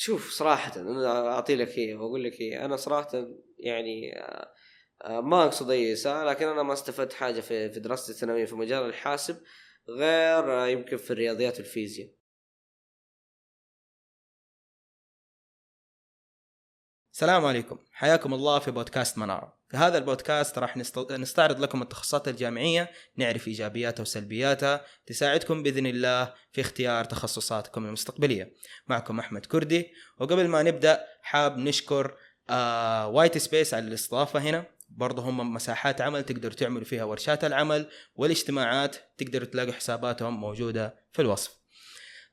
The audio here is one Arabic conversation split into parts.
شوف صراحة أنا أعطي لك هي وأقول لك هي أنا صراحة يعني آه، ما أقصد أي إساءة لكن أنا ما استفدت حاجة في في دراستي الثانوية في مجال الحاسب غير آه، يمكن في الرياضيات والفيزياء. السلام عليكم. حياكم الله في بودكاست منارة. في هذا البودكاست راح نست- نستعرض لكم التخصصات الجامعية نعرف إيجابياتها وسلبياتها. تساعدكم بإذن الله في اختيار تخصصاتكم المستقبلية. معكم أحمد كردي. وقبل ما نبدأ حاب نشكر آه White Space على الاستضافة هنا. برضه هم مساحات عمل تقدروا تعملوا فيها ورشات العمل والاجتماعات تقدروا تلاقوا حساباتهم موجودة في الوصف.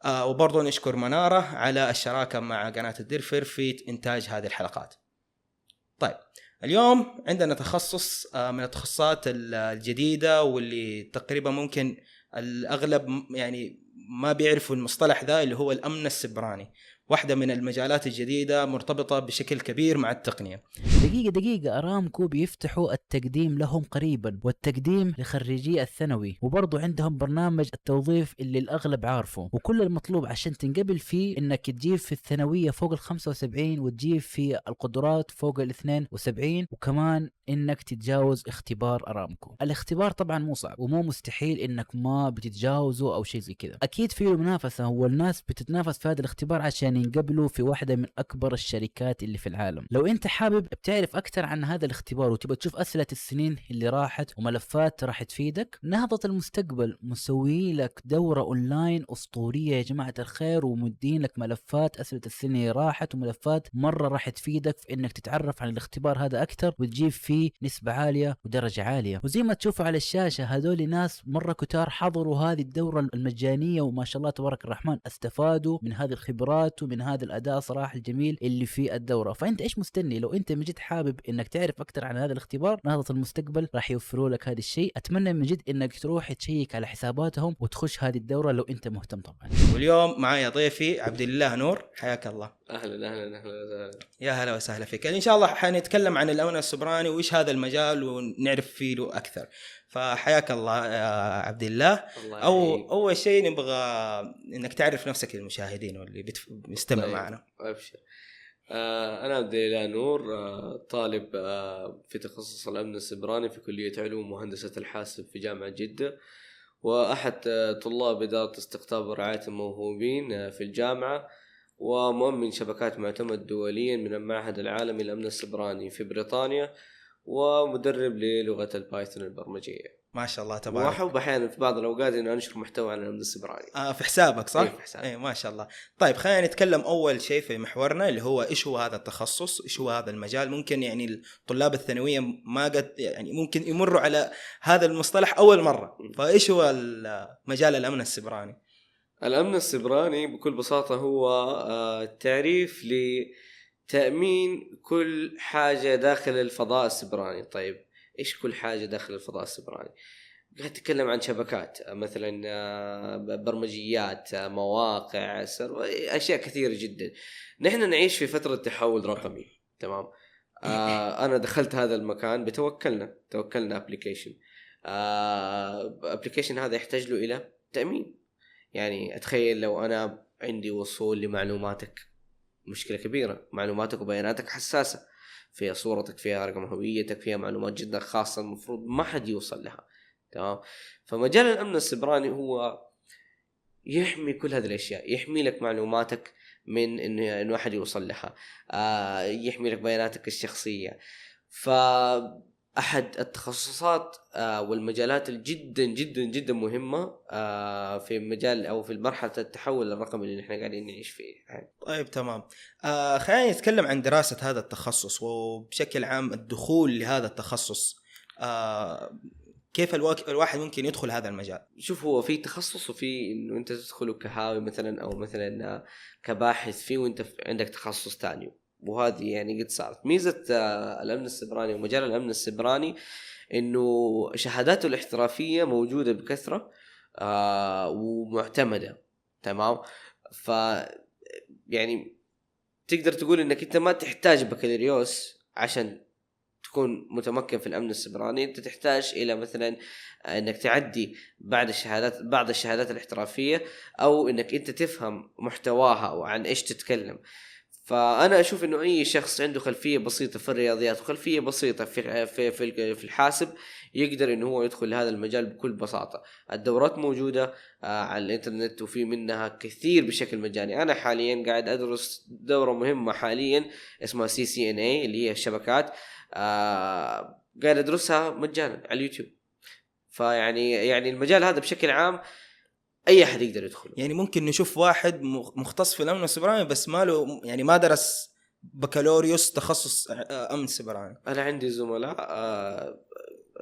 آه وبرضه نشكر منارة على الشراكة مع قناة الدرفر في إنتاج هذه الحلقات. طيب اليوم عندنا تخصص آه من التخصصات ال- الجديدة واللي تقريبا ممكن الأغلب م- يعني ما بيعرفوا المصطلح ذا اللي هو الأمن السبراني. واحدة من المجالات الجديدة مرتبطة بشكل كبير مع التقنية. دقيقة دقيقة. أرامكو بيفتحوا التقديم لهم قريبا والتقديم لخريجي الثانوي. وبرضو عندهم برنامج التوظيف اللي الأغلب عارفه. وكل المطلوب عشان تنقبل فيه إنك تجيب في الثانوية فوق ال 75 وتجيب في القدرات فوق ال 72 وكمان إنك تتجاوز اختبار أرامكو. الاختبار طبعا مو صعب ومو مستحيل إنك ما بتتجاوزه أو شيء زي كذا. أكيد فيه منافسة هو الناس بتتنافس في هذا الاختبار عشان ينقبلوا في واحدة من أكبر الشركات اللي في العالم. لو أنت حابب بتعرف أكثر عن هذا الاختبار وتبغى تشوف أسئلة السنين اللي راحت وملفات راح تفيدك نهضة المستقبل مسوي لك دورة أونلاين أسطورية يا جماعة الخير ومدي لك ملفات أسئلة السنين اللي راحت وملفات مرة راح تفيدك في إنك تتعرف عن الاختبار هذا أكثر وتجيب فيه نسبة عالية ودرجة عالية. وزي ما تشوفوا على الشاشة هذول ناس مرة كتار حضروا هذه الدورة المجانية وما شاء الله تبارك الرحمن استفادوا من هذه الخبرات ومن هذا الأداء صراحة الجميل اللي في الدورة. فأنت إيش مستني؟ لو أنت من جد حابب إنك تعرف أكثر عن هذا الاختبار نهضة المستقبل راح يوفروا لك هذا الشيء. أتمنى من جد إنك تروح تشيك على حساباتهم وتخش هذه الدورة لو أنت مهتم طبعا. واليوم معايا ضيفي عبد الله نور حياك الله. أهلا أهلا أهلا وسهلا يا هلا وسهلا فيك. إن شاء الله حنتكلم عن الامن السبراني وإيش هذا المجال ونعرف فيه له أكثر فحياك الله يا عبد الله الله أو يحييك. أول شيء نبغى إنك تعرف نفسك للمشاهدين واللي بيستمع طيب. معنا أبشر آه أنا عبد الاله نور آه طالب آه في تخصص الأمن السبراني في كلية علوم وهندسه الحاسب في جامعة جدة وأحد طلاب إدارة استقطاب ورعايه الموهوبين في الجامعة ومؤمن شبكات معتمد دوليا من المعهد العالمي للأمن السبراني في بريطانيا ومدرب للغة البايثون البرمجية. ما شاء الله تبارك. واحب أحيانا في بعض الأوقات اني أنشر محتوى عن الامن السبراني آه في حسابك صح؟ إيه، في حسابي. اي ما شاء الله. طيب خلينا نتكلم أول شيء في محورنا اللي هو إيش هو هذا التخصص؟ إيش هو هذا المجال؟ ممكن يعني الطلاب الثانوية ما قد يعني ممكن يمروا على هذا المصطلح أول مرة. فإيش هو ال- مجال الأمن السبراني؟ الأمن السبراني بكل بساطة هو آه، تعريف لتامين كل حاجة داخل الفضاء السبراني. طيب إيش كل حاجة داخل الفضاء السبراني؟ قاعد اتكلم عن شبكات آه، مثلا آه، برمجيات آه، مواقع سر... أشياء كثيرة جدا. نحن نعيش في فترة تحول رقمي تمام؟ آه أنا دخلت هذا المكان بتوكلنا توكلنا application application هذا يحتاج له إلى تأمين. يعني أتخيل لو أنا عندي وصول لمعلوماتك. مشكلة كبيرة معلوماتك وبياناتك حساسة. فيها صورتك فيها رقم هويتك فيها معلومات جدا خاصة المفروض ما حد يوصل لها. تمام؟ فمجال الأمن السبراني هو يحمي كل هذه الأشياء. يحمي لك معلوماتك من انه انه احد يوصل لها. آه يحمي لك بياناتك الشخصية. ف أحد التخصصات آه والمجالات الجدا جدا جدا مهمة آه في مجال أو في مرحلة التحول الرقمي اللي إحنا قاعدين نعيش فيه. يعني. طيب تمام. آه خلينا نتكلم عن دراسة هذا التخصص وبشكل عام الدخول لهذا التخصص. آه كيف الواك- الواحد ممكن يدخل هذا المجال؟ شوف هو في تخصص وفي إنه أنت تدخله كهاوي مثلا أو مثلا كباحث فيه وأنت عندك تخصص ثاني. وهذه يعني قد صارت. ميزة آه، الأمن السبراني ومجال الأمن السبراني إنه شهاداته الاحترافية موجودة بكثرة آه ومعتمدة. تمام؟ ف يعني تقدر تقول إنك أنت ما تحتاج بكالوريوس عشان تكون متمكن في الأمن السبراني. أنت تحتاج إلى مثلا إنك تعدي بعد الشهادات بعض الشهادات الاحترافية أو إنك أنت تفهم محتواها وعن إيش تتكلم. فأنا أشوف إنه أي شخص عنده خلفية بسيطة في الرياضيات وخلفية بسيطة في في في, في الحاسب يقدر إنه هو يدخل هذا المجال بكل بساطة. الدورات موجودة آه على الإنترنت وفي منها كثير بشكل مجاني. أنا حاليا قاعد أدرس دورة مهمة حاليا اسمها CCNA اللي هي الشبكات آه قاعد أدرسها مجانا على اليوتيوب. فيعني يعني المجال هذا بشكل عام أي أحد يقدر يدخل يعني ممكن نشوف واحد مختص في الأمن السيبراني بس ما له يعني ما درس بكالوريوس تخصص أمن سيبراني أنا عندي زملاء آه،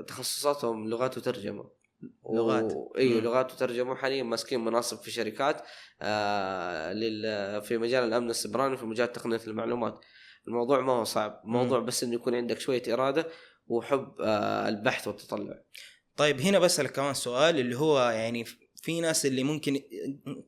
تخصصاتهم لغات وترجمة. لغات. و... أيوه لغات وترجمة حاليا ماسكين مناصب في شركات آه لل... في مجال الأمن السيبراني وفي مجال تقنية المعلومات. الموضوع ما هو صعب. الموضوع بس إنه يكون عندك شوية إرادة وحب آه البحث والتطلع. طيب هنا بسألك كمان سؤال اللي هو يعني في ناس اللي ممكن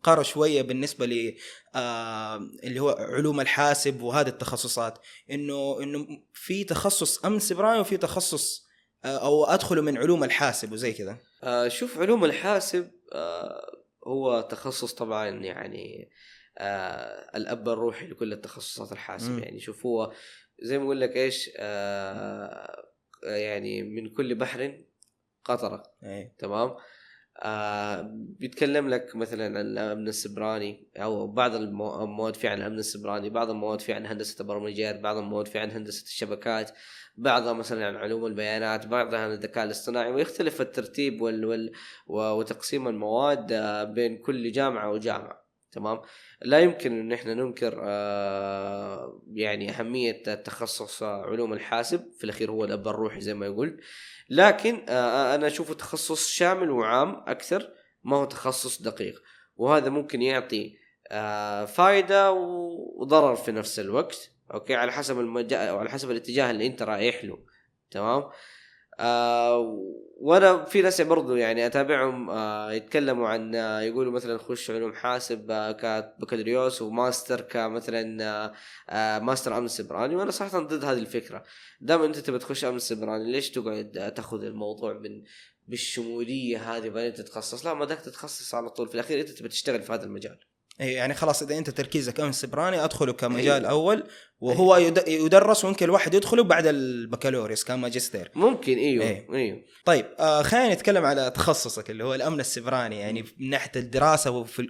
قروا شوية بالنسبة ل آه اللي هو علوم الحاسب وهذه التخصصات إنه إنه في تخصص امن سيبراني وفي تخصص آه أو أدخله من علوم الحاسب وزي كذا. آه شوف علوم الحاسب آه هو تخصص طبعا يعني آه الأب الروحي لكل التخصصات الحاسب. م. يعني شوف هو زي ما أقول لك إيش آه يعني من كل بحر قطرة. أي. تمام؟ آه بيتكلم لك مثلا عن الامن السبراني أو بعض المواد في عن الامن السبراني بعض المواد في عن هندسة البرمجيات بعض المواد في عن هندسة الشبكات بعضها مثلا عن علوم البيانات بعضها عن الذكاء الاصطناعي ويختلف الترتيب وال, وال وتقسيم المواد آه، بين كل جامعة وجامعة. تمام؟ لا يمكن إن إحنا ننكر آه يعني أهمية تخصص علوم الحاسب في الأخير هو الأب الروحي زي ما قلت. لكن آه، أنا أشوفه تخصص شامل وعام أكثر ما هو تخصص دقيق. وهذا ممكن يعطي آه، فائده وضرر في نفس الوقت أوكي؟ على حسب المجال أو على حسب الاتجاه اللي أنت رايح له تمام؟ آه وأنا في ناس برضو يعني أتابعهم آه يتكلموا عن آه يقولوا مثلا خش علوم حاسب آه كبكالوريوس وماستر كمثلا آه آه ماستر أمن سبراني. وأنا صراحة ضد هذه الفكرة. دام أنت تبي تخش أمن سبراني ليش تقعد تأخذ الموضوع من بالشمولية هذه بعدين تتخصص؟ لا ما دامك تتخصص على طول في الأخير أنت تبي تشتغل في هذا المجال. اي يعني خلاص إذا أنت تركيزك امن سبراني أدخله كمجال أيوه. أول وهو أيوه. يدرس ويمكن الواحد يدخله بعد البكالوريوس كماجستير ممكن إيوه أيوه. أيوه. طيب آه خلينا نتكلم على تخصصك اللي هو الأمن السبراني يعني من ناحية الدراسة وفي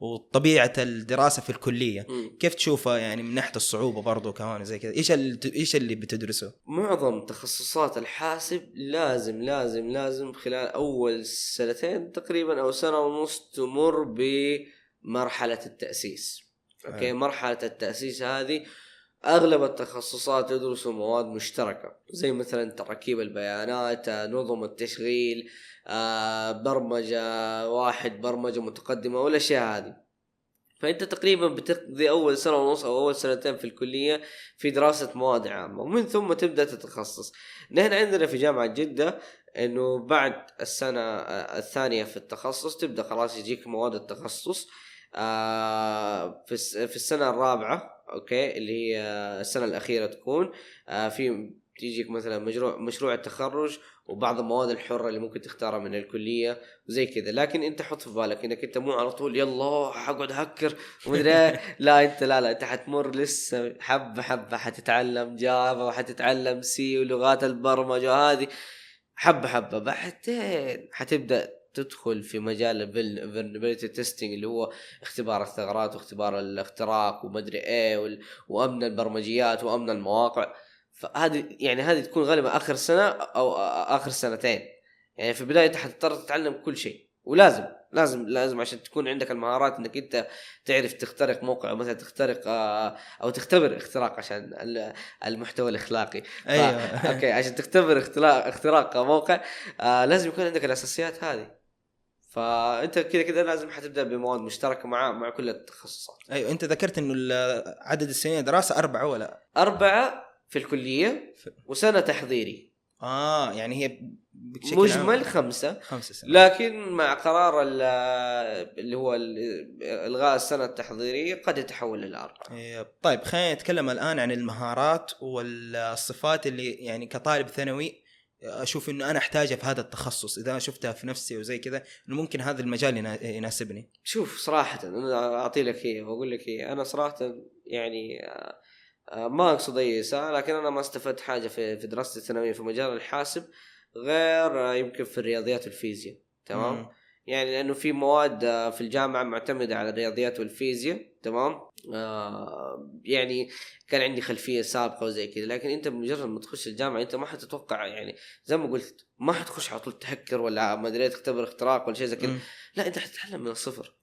وطبيعة الدراسة في الكلية م. كيف تشوفها يعني من ناحية الصعوبة برضه كمان زي كذا إيش إيش اللي بتدرسه معظم تخصصات الحاسب لازم لازم لازم خلال أول سنتين تقريبا أو سنة ونص تمر ب مرحلة التأسيس. أوكي؟ مرحلة التأسيس هذه أغلب التخصصات يدرسوا مواد مشتركة. زي مثلا تركيب البيانات نظم التشغيل آه، برمجة واحد برمجة متقدمة والاشياء هذه. فأنت تقريبا بتقضي أول سنة ونص أو أول سنتين في الكلية في دراسة مواد عامة ومن ثم تبدأ تتخصص. نحن عندنا في جامعة جدة إنه بعد السنة الثانية في التخصص تبدأ خلاص يجيك مواد التخصص. آه في في السنة الرابعة أوكي اللي هي السنة الأخيرة تكون آه في تيجيك مثلا مشروع مشروع التخرج وبعض المواد الحرة اللي ممكن تختارها من الكلية وزي كذا. لكن أنت حط في بالك إنك أنت مو على طول يلا حقعد هكر ومدري إيه. لا أنت لا لا أنت حتمر لسه حبة حبة حتتعلم جافا وحتتعلم سي ولغات البرمجة هذه. حبة حبة. بعدين حتبدأ تدخل في مجال ال vulnerability testing اللي هو اختبار الثغرات واختبار الاختراق ومدري إيه وأمن البرمجيات وأمن المواقع. فهذه يعني هذه تكون غالبا آخر سنة أو آخر سنتين. يعني في البداية أنت حتضطر تتعلم كل شيء. ولازم لازم لازم عشان تكون عندك المهارات إنك أنت تعرف تخترق موقع مثلا تخترق أو تختبر اختراق عشان المحتوى الإخلاقي. أيوه. أوكي عشان تختبر اختراق اختراق موقع لازم يكون عندك الأساسيات هذه. فأنت كذا كذا لازم حتبدأ بمواد مشتركة مع مع كل التخصصات أيوه أنت ذكرت إنه عدد السنين دراسة أربعة ولا أربعة في الكلية وسنة تحضيري آه يعني هي بشكل مجمل عام. خمسة خمسة سنة. لكن مع قرار اللي هو إلغاء السنة التحضيرية قد يتحول إلى أربعة إيه، طيب خلينا نتكلم الآن عن المهارات والصفات اللي يعني كطالب ثانوي أشوف إنه أنا أحتاجها في هذا التخصص. إذا أنا شفتها في نفسي وزي كذا إنه ممكن هذا المجال ينا- يناسبني. شوف صراحة أنا أعطي لك هي وأقول لك هي أنا صراحة يعني آه، ما أقصد أي إساءة لكن أنا ما استفدت حاجة في في دراستي الثانوية في مجال الحاسب غير آه، يمكن في الرياضيات والفيزياء. تمام؟ مم. يعني لأنه في مواد آه، في الجامعة معتمدة على الرياضيات والفيزياء. تمام؟ آه يعني كان عندي خلفية سابقة وزي كذا لكن أنت بمجرد ما تخش الجامعة أنت ما حتتوقع يعني زي ما قلت ما حتخش على طول تهكر ولا ما أدري تختبر اختراق ولا شيء زي كذا. لا أنت حتتعلم من الصفر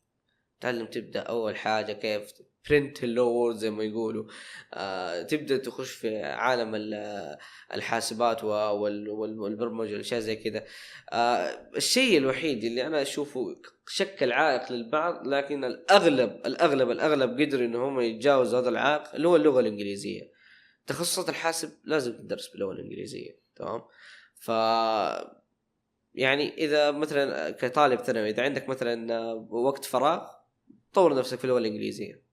تعلم تبدأ أول حاجة كيف برنت وورد زي ما يقولوا. آه تبدأ تخش في عالم ال- الحاسبات والبرمجة والأشياء زي كذا. آه الشيء الوحيد اللي أنا أشوفه شكل عائق للبعض لكن الاغلب الاغلب الأغلب قدروا إن هم يتجاوزوا هذا العائق اللي هو اللغة الإنجليزية. تخصصات الحاسب لازم تدرس باللغة الإنجليزية تمام؟ ف يعني إذا مثلا كطالب ثانوي إذا عندك مثلا وقت فراغ طور نفسك في اللغة الإنجليزية.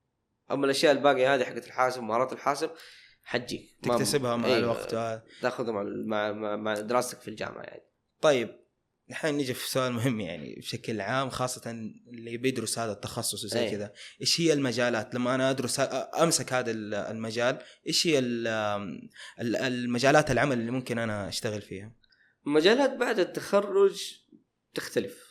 أما الأشياء الباقية هذه حقت الحاسب مهارات الحاسب حتجيك تكتسبها مع أيوة، الوقت وهذا. تأخذها مع مع مع, دراستك في الجامعة يعني طيب الحين نجي في سؤال مهم يعني بشكل عام خاصة اللي بيدرس هذا التخصص وزي أي. كذا، إيش هي المجالات؟ لما أنا أدرس أمسك هذا المجال، إيش هي ال- ال- المجالات العمل اللي ممكن أنا أشتغل فيها؟ مجالات بعد التخرج تختلف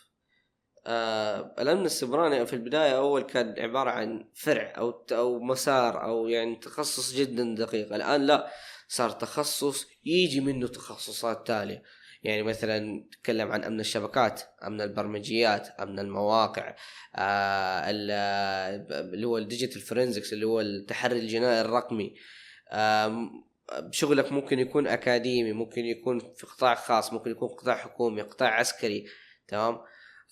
آه الأمن السبراني في البداية أول كان عبارة عن فرع أو أو مسار أو يعني تخصص جدا دقيق. الآن لا صار تخصص يجي منه تخصصات تالية. يعني مثلا نتكلم عن أمن الشبكات أمن البرمجيات أمن المواقع آه ال- اللي هو ال digital forensics اللي هو التحري الجنائي الرقمي. آم، شغلك ممكن يكون أكاديمي ممكن يكون في قطاع خاص ممكن يكون قطاع حكومي قطاع عسكري تمام؟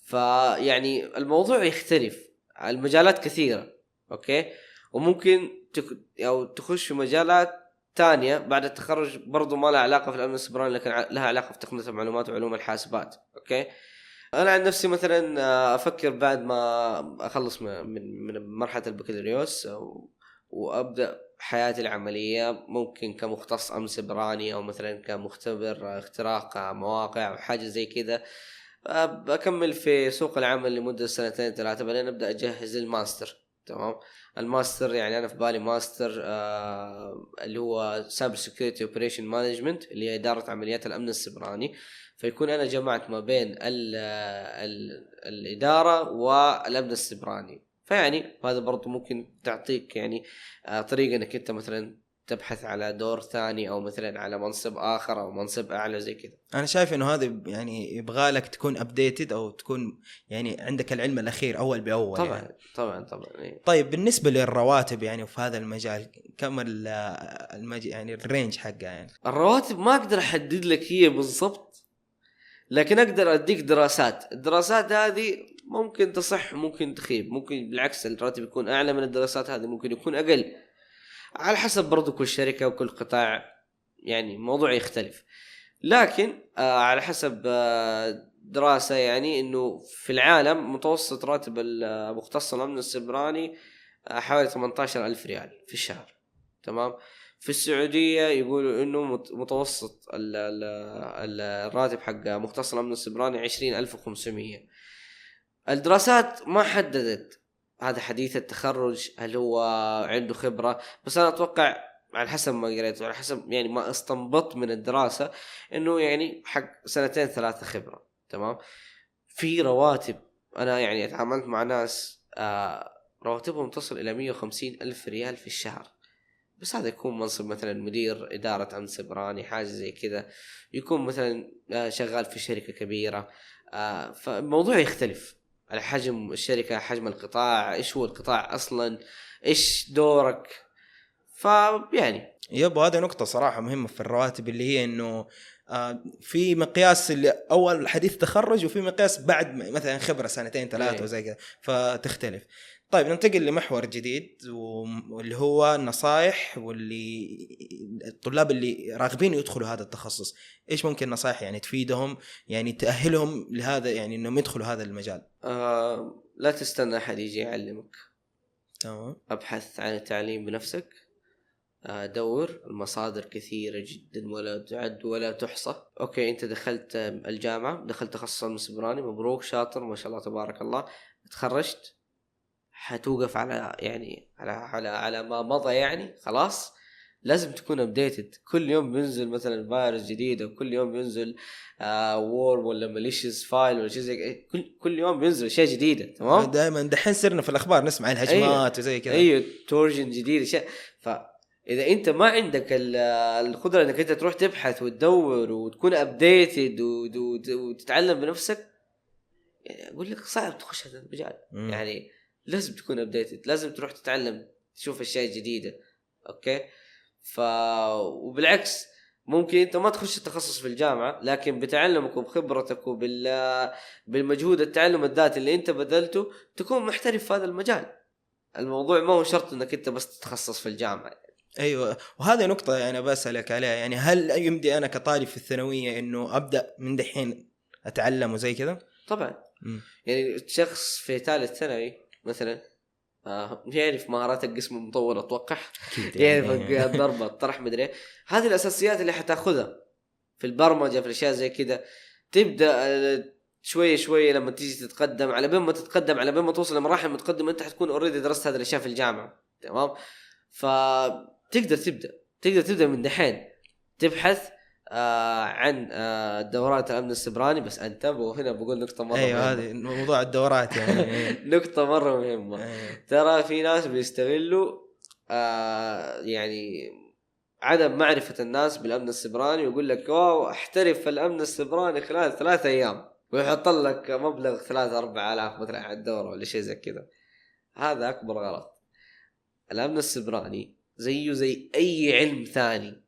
فيعني الموضوع يختلف. المجالات كثيرة أوكي؟ وممكن تك... أو تخش في مجالات تانية بعد التخرج برضو ما لها علاقة في الأمن السبراني لكن لها علاقة في تقنية المعلومات وعلوم الحاسبات أوكي؟ أنا عن نفسي مثلا آه، أفكر بعد ما أخلص من من مرحلة البكالوريوس وأبدأ حياتي العملية ممكن كمختص أمن سبراني أو مثلا كمختبر اختراق مواقع أو حاجة زي كذا. آه، بكمل في سوق العمل لمدة سنتين ثلاثة بعدين أبدأ أجهز الماستر تمام؟ الماستر يعني أنا في بالي ماستر آه اللي هو cyber security operation management اللي هي إدارة عمليات الأمن السبراني. فيكون أنا جمعت ما بين ال ال الإدارة والأمن السبراني. فيعني هذا برضو ممكن تعطيك يعني آه طريقة إنك أنت مثلا تبحث على دور ثاني أو مثلا على منصب آخر أو منصب أعلى زي كذا. أنا شايف إنه هذا يعني يبغى لك تكون updated أو تكون يعني عندك العلم الأخير أول بأول طبعا يعني. طبعا طبعا إيه. طيب بالنسبة للرواتب يعني في هذا المجال كم ال- المج... يعني ال range حقها يعني؟ الرواتب ما أقدر أحدد لك هي بالضبط لكن أقدر أديك دراسات. الدراسات هذه ممكن تصح ممكن تخيب. ممكن بالعكس الراتب يكون أعلى من الدراسات هذه ممكن يكون أقل. على حسب برضو كل شركة وكل قطاع يعني موضوع يختلف. لكن آه على حسب آه دراسة يعني إنه في العالم متوسط راتب المختص الأمن السبراني آه حوالي 18 ألف ريال في الشهر. تمام؟ في السعودية يقولوا إنه مت- متوسط ال- ال- ال- الراتب حق مختص الأمن السبراني 20500 الدراسات ما حددت هذا حديث التخرج هل هو عنده خبرة؟ بس أنا أتوقع على حسب ما قريت وعلى حسب يعني ما استنبطت من الدراسة إنه يعني حق سنتين ثلاثة خبرة تمام؟ في رواتب أنا يعني أتعاملت مع ناس آه رواتبهم تصل إلى 150 ألف ريال في الشهر. بس هذا يكون منصب مثلا مدير إدارة امن سبراني حاجة زي كذا. يكون مثلا آه، شغال في شركة كبيرة آه، فالموضوع يختلف. على حجم الشركة حجم القطاع إيش هو القطاع أصلا إيش دورك فيعني يب هذه نقطة صراحة مهمة في الرواتب اللي هي إنه آه، في مقياس اللي أول حديث تخرج وفي مقياس بعد مثلا خبرة سنتين ثلاثة إيه. وزي كذا فتختلف. طيب ننتقل لمحور جديد واللي هو النصائح واللي الطلاب اللي راغبين يدخلوا هذا التخصص، إيش ممكن نصائح يعني تفيدهم يعني تأهلهم لهذا يعني إنهم يدخلوا هذا المجال. آه لا تستنى أحد يجي يعلمك. تمام. أبحث عن التعليم بنفسك. آه، دور المصادر كثيرة جدا ولا تعد ولا تحصى. أوكي أنت دخلت الجامعة دخلت تخصص علم السبراني مبروك شاطر ما شاء الله تبارك الله. تخرجت. حتوقف على يعني على على على ما مضى يعني خلاص. لازم تكون updated كل يوم بينزل مثلا فايروس جديد أو كل يوم بينزل آه worm ولا malicious file ولا شيء زي. كل كل يوم بينزل اشياء جديده تمام؟ دائما دحين صرنا في الأخبار نسمع الهجمات وزي كذا. أيوه Trojan جديد أشياء. فإذا أنت ما عندك ال- القدرة إنك أنت تروح تبحث وتدور وتكون updated وتتعلم بنفسك يعني أقول لك صعب تخش هذا المجال. يعني لازم تكون updated لازم تروح تتعلم تشوف أشياء جديدة okay ف وبالعكس ممكن أنت ما تخش التخصص في الجامعة لكن بتعلمك وبخبرتك وبال بالمجهود التعلم الذاتي اللي أنت بذلته تكون محترف في هذا المجال الموضوع ما هو شرط إنك أنت بس تتخصص في الجامعة أيوه وهذه نقطة يعني بسألك عليها يعني هل يمدي أنا كطالب في الثانوية إنه أبدأ من دحين أتعلم وزي كذا؟ طبعا مم. يعني شخص في ثالث ثانوي مثلا آه يعرف مهارات القسم المطول أتوقع. أكيد يعرف يعني الضربة الطرح مدري إيه. هذه الأساسيات اللي حتأخذها في البرمجة في الأشياء زي كده تبدأ آه، شوية شوية لما تيجي تتقدم على بين ما تتقدم على بين ما توصل لمراحل متقدمة أنت حتكون اوريدي درست هذه الأشياء في الجامعة. تمام؟ فتقدر تبدأ. تقدر تبدأ من دحين. تبحث آه عن آه دورات الأمن السبراني. بس انتبهوا هنا بقول نقطة مرة أيوه. هذه موضوع الدورات يعني. نقطة مرة مهمة. إيه. ترى في ناس بيستغلوا آه يعني عدم معرفة الناس بالأمن السبراني ويقول لك واو احترف في الأمن السبراني خلال ثلاث أيام. ويحط لك مبلغ ثلاثة أربعة آلاف مثلا على الدورة ولا شيء زي كذا. هذا أكبر غلط. الأمن السبراني زيه زي أي علم ثاني.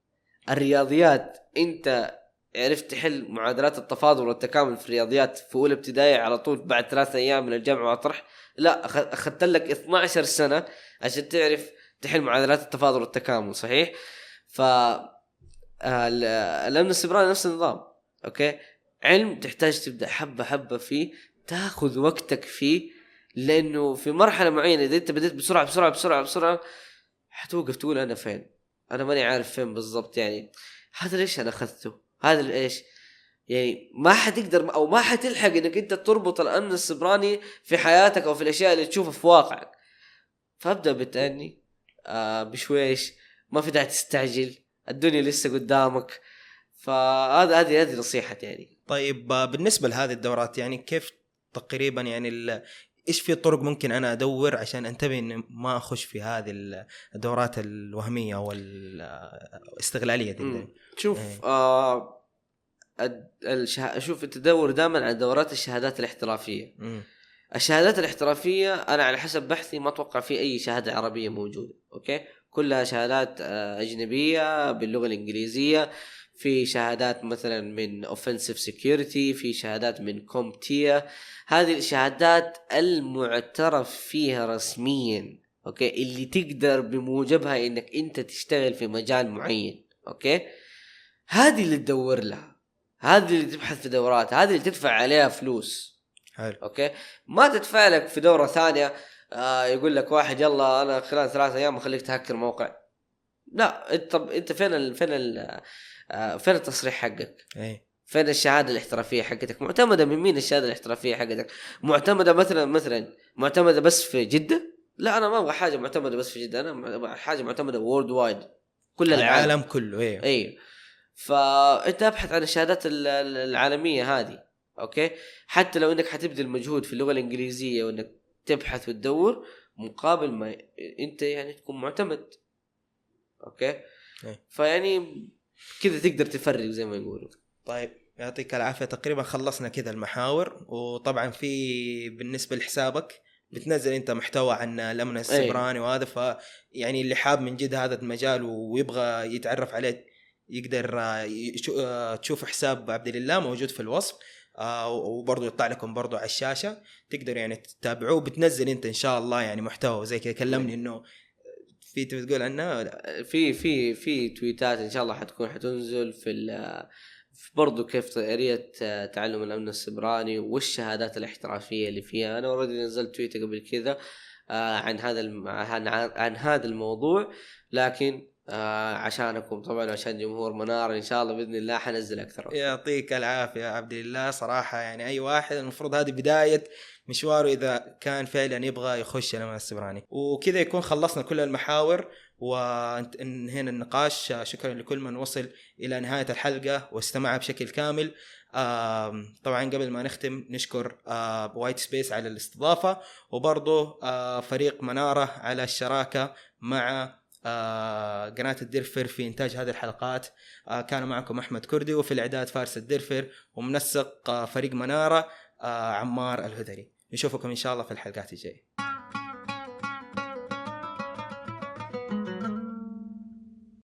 الرياضيات أنت عرفت تحل معادلات التفاضل والتكامل في الرياضيات في أولى ابتدائي على طول بعد ثلاثة أيام من الجامعة وطرح؟ لا أخذت لك 12 سنة عشان تعرف تحل معادلات التفاضل والتكامل صحيح؟ ف ال- الامن السبراني نفس النظام أوكي؟ علم تحتاج تبدأ حبة حبة فيه تاخذ وقتك فيه لأنه في مرحلة معينة إذا أنت بديت بسرعة بسرعة بسرعة بسرعة حتوقف تقول أنا فين؟ أنا ماني عارف فين بالضبط يعني. هذا ليش أنا أخذته؟ هذا ليش يعني ما حتقدر أو ما حتلحق إنك أنت تربط الأمن السبراني في حياتك أو في الأشياء اللي تشوفها في واقعك. فأبدأ بالتاني آه بشويش ما في داعي تستعجل الدنيا لسه قدامك. فهذا هذه هذه نصيحتي يعني. طيب آه، بالنسبة لهذه الدورات يعني كيف تقريبا يعني إيش في طرق ممكن أنا أدور عشان أنتبه إني ما أخش في هذه ال- الدورات الوهمية أو ال- الاستغلالية دي مم. شوف إيه. آه الشه... شوف انت تدور دائما على دورات الشهادات الاحترافية مم. الشهادات الاحترافية أنا على حسب بحثي ما أتوقع في أي شهادة عربية موجودة أوكي كلها شهادات آه، أجنبية باللغة الإنجليزية في شهادات مثلا من Offensive Security في شهادات من CompTIA هذه الشهادات المعترف فيها رسميا okay؟ اللي تقدر بموجبها إنك أنت تشتغل في مجال معين okay؟ هذه اللي تدور لها هذه اللي تبحث في دورات هذه اللي تدفع عليها فلوس حلو. okay؟ ما تدفع لك في دورة ثانية آه يقول لك واحد يلا أنا خلال ثلاثة أيام أخليك تهكر موقع. لا طب أنت فين ال فين ال آه فين التصريح حقك؟ اي فين الشهادة الاحترافية حقتك؟ معتمدة من مين الشهادة الاحترافية حقتك؟ معتمدة مثلا مثلا معتمدة بس في جدة؟ لا أنا ما أبغى حاجة معتمدة بس في جدة أنا أبغى حاجة معتمدة worldwide كل العالم العالم كله أيوه اي فأنت أبحث عن الشهادات ال- ال- العالمية هذه okay حتى لو إنك حتبذل مجهود في اللغة الإنجليزية وإنك تبحث وتدور مقابل ما أنت يعني تكون معتمد أوكي إيه. فيعني كذا تقدر تفرق زي ما يقولوا. طيب يعطيك العافية. تقريبا خلصنا كذا المحاور وطبعا في بالنسبة لحسابك بتنزل أنت محتوى عن الامن السبراني وهذا ف يعني اللي حاب من جد هذا المجال ويبغى يتعرف عليه يقدر آه، آه، تشوف حساب عبد الله موجود في الوصف آه، وبرضه يطلع لكم برضه على الشاشة تقدر يعني تتابعوه. بتنزل أنت إن شاء الله يعني محتوى زي كذا. كلمني إنه في تبي تقول عنه ولا؟ في في في تويتات إن شاء الله حتكون حتنزل في برضو كيف طريقة تعلم الأمن السبراني والشهادات الاحترافية اللي فيها. أنا اوريدي نزلت تويتر قبل كذا آه، عن هذا عن هذا الموضوع لكن آه عشانكم طبعا عشان جمهور منار إن شاء الله بإذن الله حنزل أكثر. يعطيك العافية عبد الإله. صراحة يعني أي واحد المفروض هذه بداية مشواره إذا كان فعلا يبغى يخش الأمن السيبراني. وكذا يكون خلصنا كل المحاور وانهينا النقاش. شكرا لكل من وصل إلى نهاية الحلقة واستمع بشكل كامل. طبعا قبل ما نختم نشكر White Space على الاستضافة وبرضه فريق منارة على الشراكة مع آه، قناة الدرفر في إنتاج هذه الحلقات. آه، كان معكم أحمد كردي وفي الإعداد فارس الدرفر ومنسق آه، فريق منارة آه، عمار الهدري. نشوفكم إن شاء الله في الحلقات الجاية.